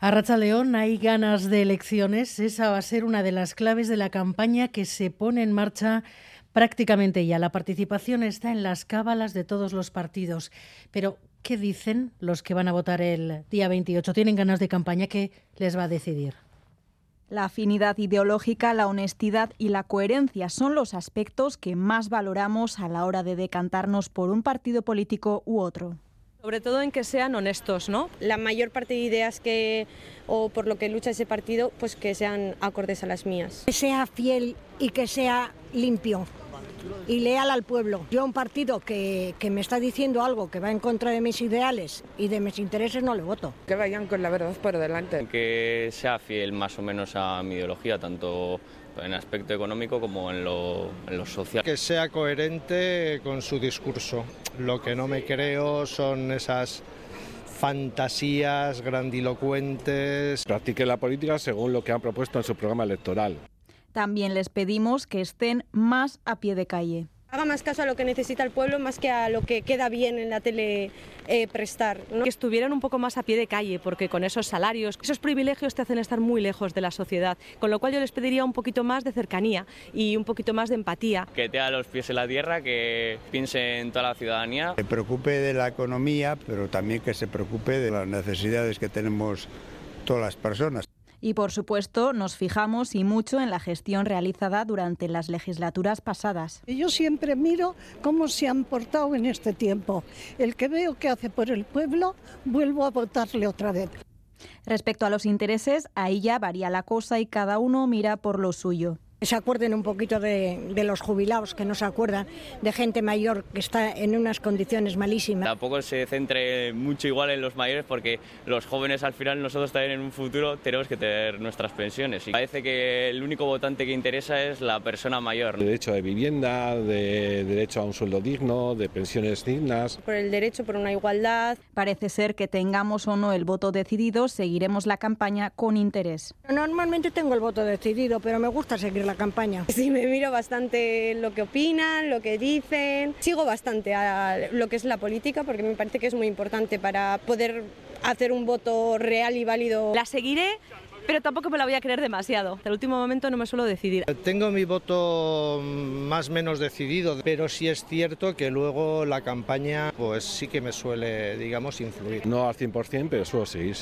A Racha León hay ganas de elecciones. Esa va a ser una de las claves de la campaña que se pone en marcha prácticamente ya. La participación está en las cábalas de todos los partidos. Pero, ¿qué dicen los que van a votar el día 28? ¿Tienen ganas de campaña? ¿Qué les va a decidir? La afinidad ideológica, la honestidad y la coherencia son los aspectos que más valoramos a la hora de decantarnos por un partido político u otro. Sobre todo en que sean honestos, ¿no? La mayor parte de ideas que o por lo que lucha ese partido, pues que sean acordes a las mías. Que sea fiel y que sea limpio y leal al pueblo. Yo a un partido que, que, me está diciendo algo que va en contra de mis ideales y de mis intereses no le voto. Que vayan con la verdad por delante. Que sea fiel más o menos a mi ideología, tanto en aspecto económico como en lo, en lo social. Que sea coherente con su discurso. Lo que no me creo son esas fantasías grandilocuentes. Practique la política según lo que han propuesto en su programa electoral. También les pedimos que estén más a pie de calle. Haga más caso a lo que necesita el pueblo más que a lo que queda bien en la tele eh, prestar. ¿no? Que estuvieran un poco más a pie de calle, porque con esos salarios, esos privilegios te hacen estar muy lejos de la sociedad. Con lo cual yo les pediría un poquito más de cercanía y un poquito más de empatía. Que tenga los pies en la tierra, que piense en toda la ciudadanía. Se preocupe de la economía, pero también que se preocupe de las necesidades que tenemos todas las personas. Y por supuesto nos fijamos y mucho en la gestión realizada durante las legislaturas pasadas. Yo siempre miro cómo se han portado en este tiempo. El que veo que hace por el pueblo, vuelvo a votarle otra vez. Respecto a los intereses, ahí ya varía la cosa y cada uno mira por lo suyo se acuerden un poquito de, de, los jubilados, que no se acuerdan de gente mayor que está en unas condiciones malísimas. Tampoco se centre mucho igual en los mayores porque los jóvenes al final nosotros también en un futuro tenemos que tener nuestras pensiones. Y parece que el único votante que interesa es la persona mayor. Derecho de vivienda, de derecho a un sueldo digno, de pensiones dignas. Por el derecho, por una igualdad. Parece ser que tengamos o no el voto decidido, seguiremos la campaña con interés. Normalmente tengo el voto decidido, pero me gusta seguir la campaña. Sí, me miro bastante lo que opinan, lo que dicen. Sigo bastante a lo que es la política porque me parece que es muy importante para poder hacer un voto real y válido. La seguiré pero tampoco me la voy a creer demasiado. Hasta el último momento no me suelo decidir. Tengo mi voto más o menos decidido, pero sí es cierto que luego la campaña pues sí que me suele, digamos, influir. No al 100%, pero suelo seguir.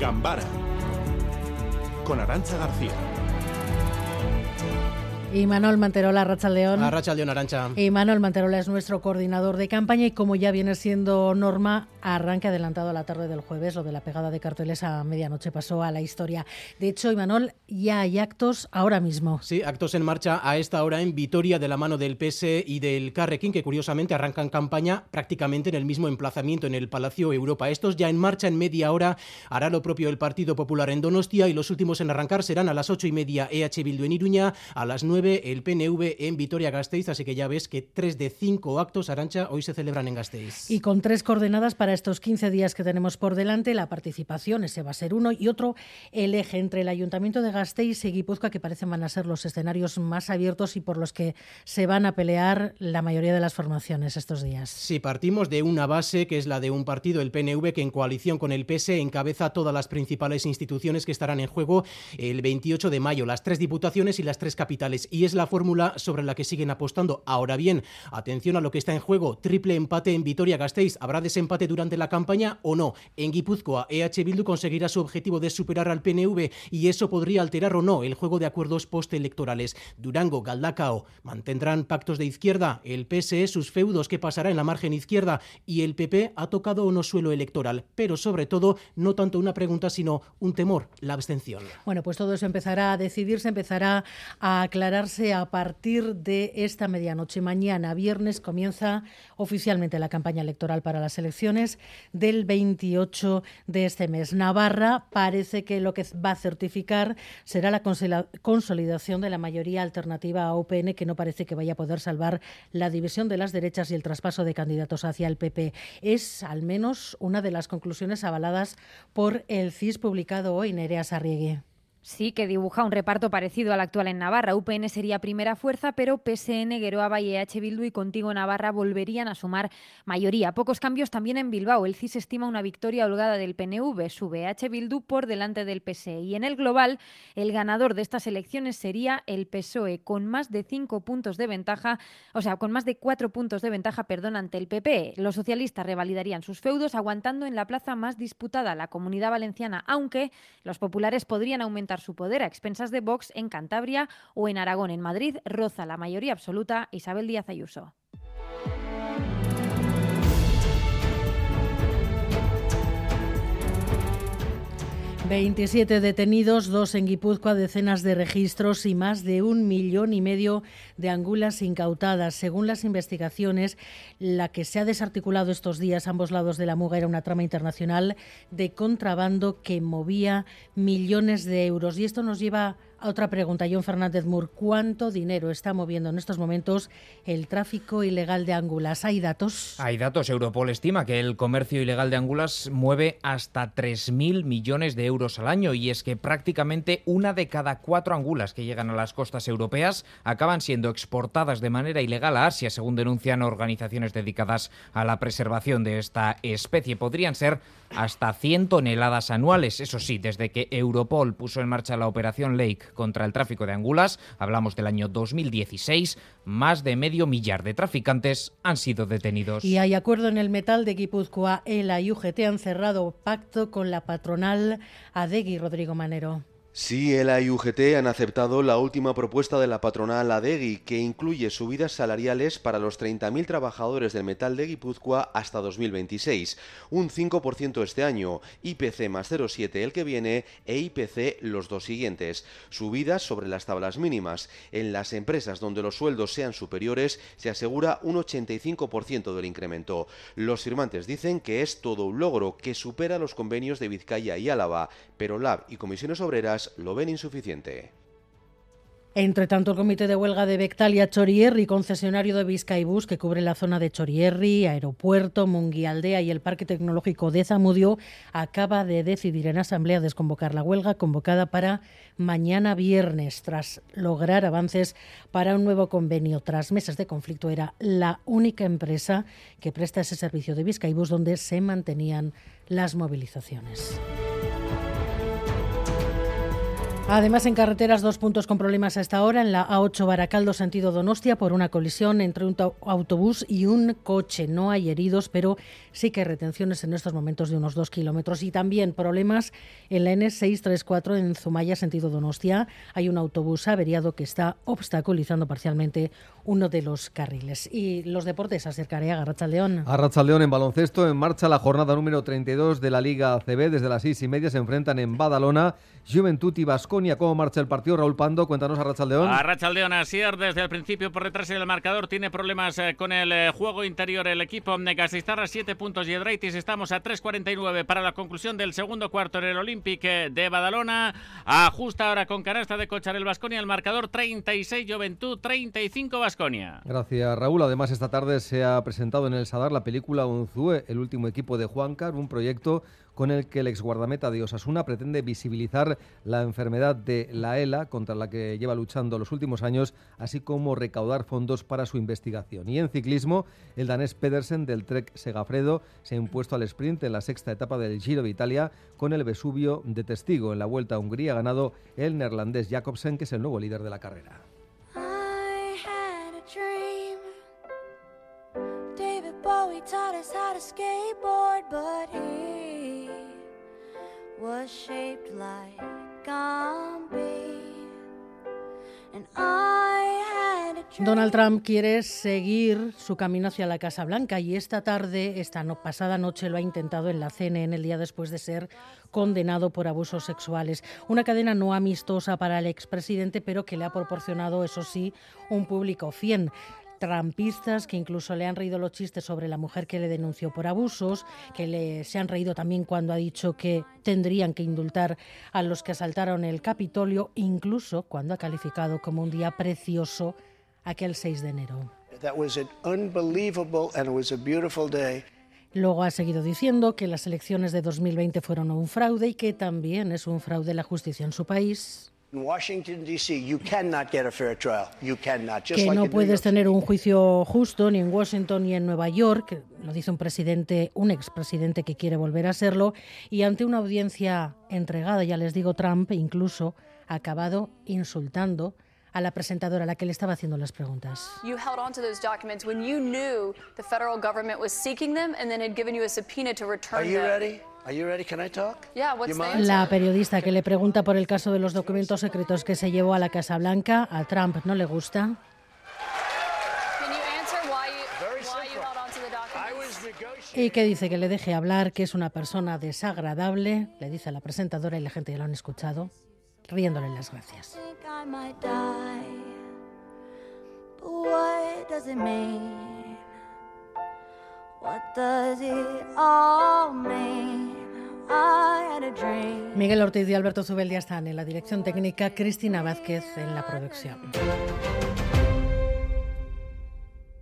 Gambara con Arancha García. Y Manuel Manterola, Racha León. A Racha León, Arancha. Y Manuel Manterola es nuestro coordinador de campaña y como ya viene siendo norma, arranque adelantado a la tarde del jueves. Lo de la pegada de carteles a medianoche pasó a la historia. De hecho, Imanol, ya hay actos ahora mismo. Sí, actos en marcha a esta hora en Vitoria de la mano del PS y del Carrequín, que curiosamente arrancan campaña prácticamente en el mismo emplazamiento en el Palacio Europa. Estos ya en marcha en media hora hará lo propio el Partido Popular en Donostia y los últimos en arrancar serán a las ocho y media EH Bildu en Iruña, a las nueve el PNV en Vitoria-Gasteiz, así que ya ves que tres de cinco actos, Arancha, hoy se celebran en Gasteiz. Y con tres coordenadas para estos 15 días que tenemos por delante, la participación, ese va a ser uno, y otro, el eje entre el Ayuntamiento de Gasteiz y Guipúzcoa, que parecen van a ser los escenarios más abiertos y por los que se van a pelear la mayoría de las formaciones estos días. Sí, partimos de una base que es la de un partido, el PNV, que en coalición con el PS encabeza todas las principales instituciones que estarán en juego el 28 de mayo, las tres diputaciones y las tres capitales y es la fórmula sobre la que siguen apostando. Ahora bien, atención a lo que está en juego, triple empate en Vitoria-Gasteiz. ¿Habrá desempate durante la campaña o no? En Guipúzcoa, EH Bildu conseguirá su objetivo de superar al PNV y eso podría alterar o no el juego de acuerdos postelectorales. Durango, Galdacao, mantendrán pactos de izquierda, el PSE sus feudos que pasará en la margen izquierda y el PP ha tocado no suelo electoral, pero sobre todo no tanto una pregunta sino un temor, la abstención. Bueno, pues todo eso empezará a decidirse, empezará a aclarar a partir de esta medianoche. Mañana, viernes, comienza oficialmente la campaña electoral para las elecciones del 28 de este mes. Navarra parece que lo que va a certificar será la consolidación de la mayoría alternativa a UPN, que no parece que vaya a poder salvar la división de las derechas y el traspaso de candidatos hacia el PP. Es al menos una de las conclusiones avaladas por el CIS publicado hoy, Nerea Sarriegui. Sí, que dibuja un reparto parecido al actual en Navarra. UPN sería primera fuerza, pero PSN, Geroa y EH Bildu y Contigo Navarra volverían a sumar mayoría. Pocos cambios también en Bilbao. El CIS estima una victoria holgada del PNV, sube EH Bildu por delante del PSE. Y en el global, el ganador de estas elecciones sería el PSOE, con más de cinco puntos de ventaja, o sea, con más de cuatro puntos de ventaja, perdón, ante el PP. Los socialistas revalidarían sus feudos, aguantando en la plaza más disputada, la Comunidad Valenciana, aunque los populares podrían aumentar su poder a expensas de Vox en Cantabria o en Aragón. En Madrid roza la mayoría absoluta Isabel Díaz Ayuso. 27 detenidos, dos en Guipúzcoa, decenas de registros y más de un millón y medio de angulas incautadas. Según las investigaciones, la que se ha desarticulado estos días a ambos lados de la muga era una trama internacional de contrabando que movía millones de euros. Y esto nos lleva otra pregunta, John Fernández Moore. ¿Cuánto dinero está moviendo en estos momentos el tráfico ilegal de ángulas? ¿Hay datos? Hay datos. Europol estima que el comercio ilegal de ángulas mueve hasta 3.000 millones de euros al año y es que prácticamente una de cada cuatro angulas que llegan a las costas europeas acaban siendo exportadas de manera ilegal a Asia, según denuncian organizaciones dedicadas a la preservación de esta especie. Podrían ser hasta 100 toneladas anuales. Eso sí, desde que Europol puso en marcha la operación Lake contra el tráfico de angulas, hablamos del año 2016, más de medio millar de traficantes han sido detenidos. Y hay acuerdo en el metal de Guipúzcoa. ELA y UGT han cerrado pacto con la patronal Adegui Rodrigo Manero. Sí, ELA y han aceptado la última propuesta de la patronal ADEGI, que incluye subidas salariales para los 30.000 trabajadores del metal de Guipúzcoa hasta 2026, un 5% este año, IPC más 0,7 el que viene e IPC los dos siguientes. Subidas sobre las tablas mínimas. En las empresas donde los sueldos sean superiores se asegura un 85% del incremento. Los firmantes dicen que es todo un logro que supera los convenios de Vizcaya y Álava, pero LAB y comisiones obreras lo ven insuficiente. Entre tanto, el comité de huelga de Bectalia Chorierri, concesionario de Vizcaibus, que cubre la zona de Chorierri, Aeropuerto, Munguialdea y el Parque Tecnológico de Zamudio, acaba de decidir en asamblea desconvocar la huelga convocada para mañana viernes, tras lograr avances para un nuevo convenio. Tras meses de conflicto, era la única empresa que presta ese servicio de Vizcaibus donde se mantenían las movilizaciones. Además, en carreteras, dos puntos con problemas a esta hora. En la A8 Baracaldo, sentido Donostia, por una colisión entre un autobús y un coche. No hay heridos, pero sí que hay retenciones en estos momentos de unos dos kilómetros. Y también problemas en la N634 en Zumaya, sentido Donostia. Hay un autobús averiado que está obstaculizando parcialmente uno de los carriles. Y los deportes, acercaré a. A León en baloncesto, en marcha la jornada número 32 de la Liga ACB. Desde las seis y media se enfrentan en Badalona Juventud y ¿Cómo marcha el partido? Raúl Pando, cuéntanos a Rachaldeón. A Rachaldeón, Asier, desde el principio por detrás del marcador, tiene problemas eh, con el eh, juego interior el equipo de Gasistarra, 7 puntos y Edraitis. Estamos a 3.49 para la conclusión del segundo cuarto en el Olympic de Badalona. Ajusta ahora con canasta de Cochar el Basconia, el marcador 36 Juventud, 35 Basconia. Gracias, Raúl. Además, esta tarde se ha presentado en el Sadar la película Unzue, el último equipo de Juancar, un proyecto con el que el ex guardameta de Osasuna pretende visibilizar la enfermedad de la ELA contra la que lleva luchando los últimos años, así como recaudar fondos para su investigación. Y en ciclismo, el danés Pedersen del Trek Segafredo se ha impuesto al sprint en la sexta etapa del Giro de Italia con el Vesubio de testigo. En la Vuelta a Hungría ha ganado el neerlandés Jacobsen, que es el nuevo líder de la carrera. Donald Trump quiere seguir su camino hacia la Casa Blanca y esta tarde, esta pasada noche, lo ha intentado en la CNN el día después de ser condenado por abusos sexuales. Una cadena no amistosa para el expresidente, pero que le ha proporcionado, eso sí, un público fiel trampistas que incluso le han reído los chistes sobre la mujer que le denunció por abusos, que le, se han reído también cuando ha dicho que tendrían que indultar a los que asaltaron el Capitolio, incluso cuando ha calificado como un día precioso aquel 6 de enero. Luego ha seguido diciendo que las elecciones de 2020 fueron un fraude y que también es un fraude la justicia en su país. Que no puedes tener un juicio justo ni en Washington ni en Nueva York, lo dice un presidente, un expresidente que quiere volver a serlo, y ante una audiencia entregada, ya les digo, Trump incluso ha acabado insultando a la presentadora a la que le estaba haciendo las preguntas. La periodista que le pregunta por el caso de los documentos secretos que se llevó a la Casa Blanca, a Trump no le gusta. Y que dice que le deje hablar, que es una persona desagradable, le dice a la presentadora y la gente ya lo han escuchado, riéndole las gracias. Miguel Ortiz y Alberto Zubeldia están en la dirección técnica, Cristina Vázquez en la producción.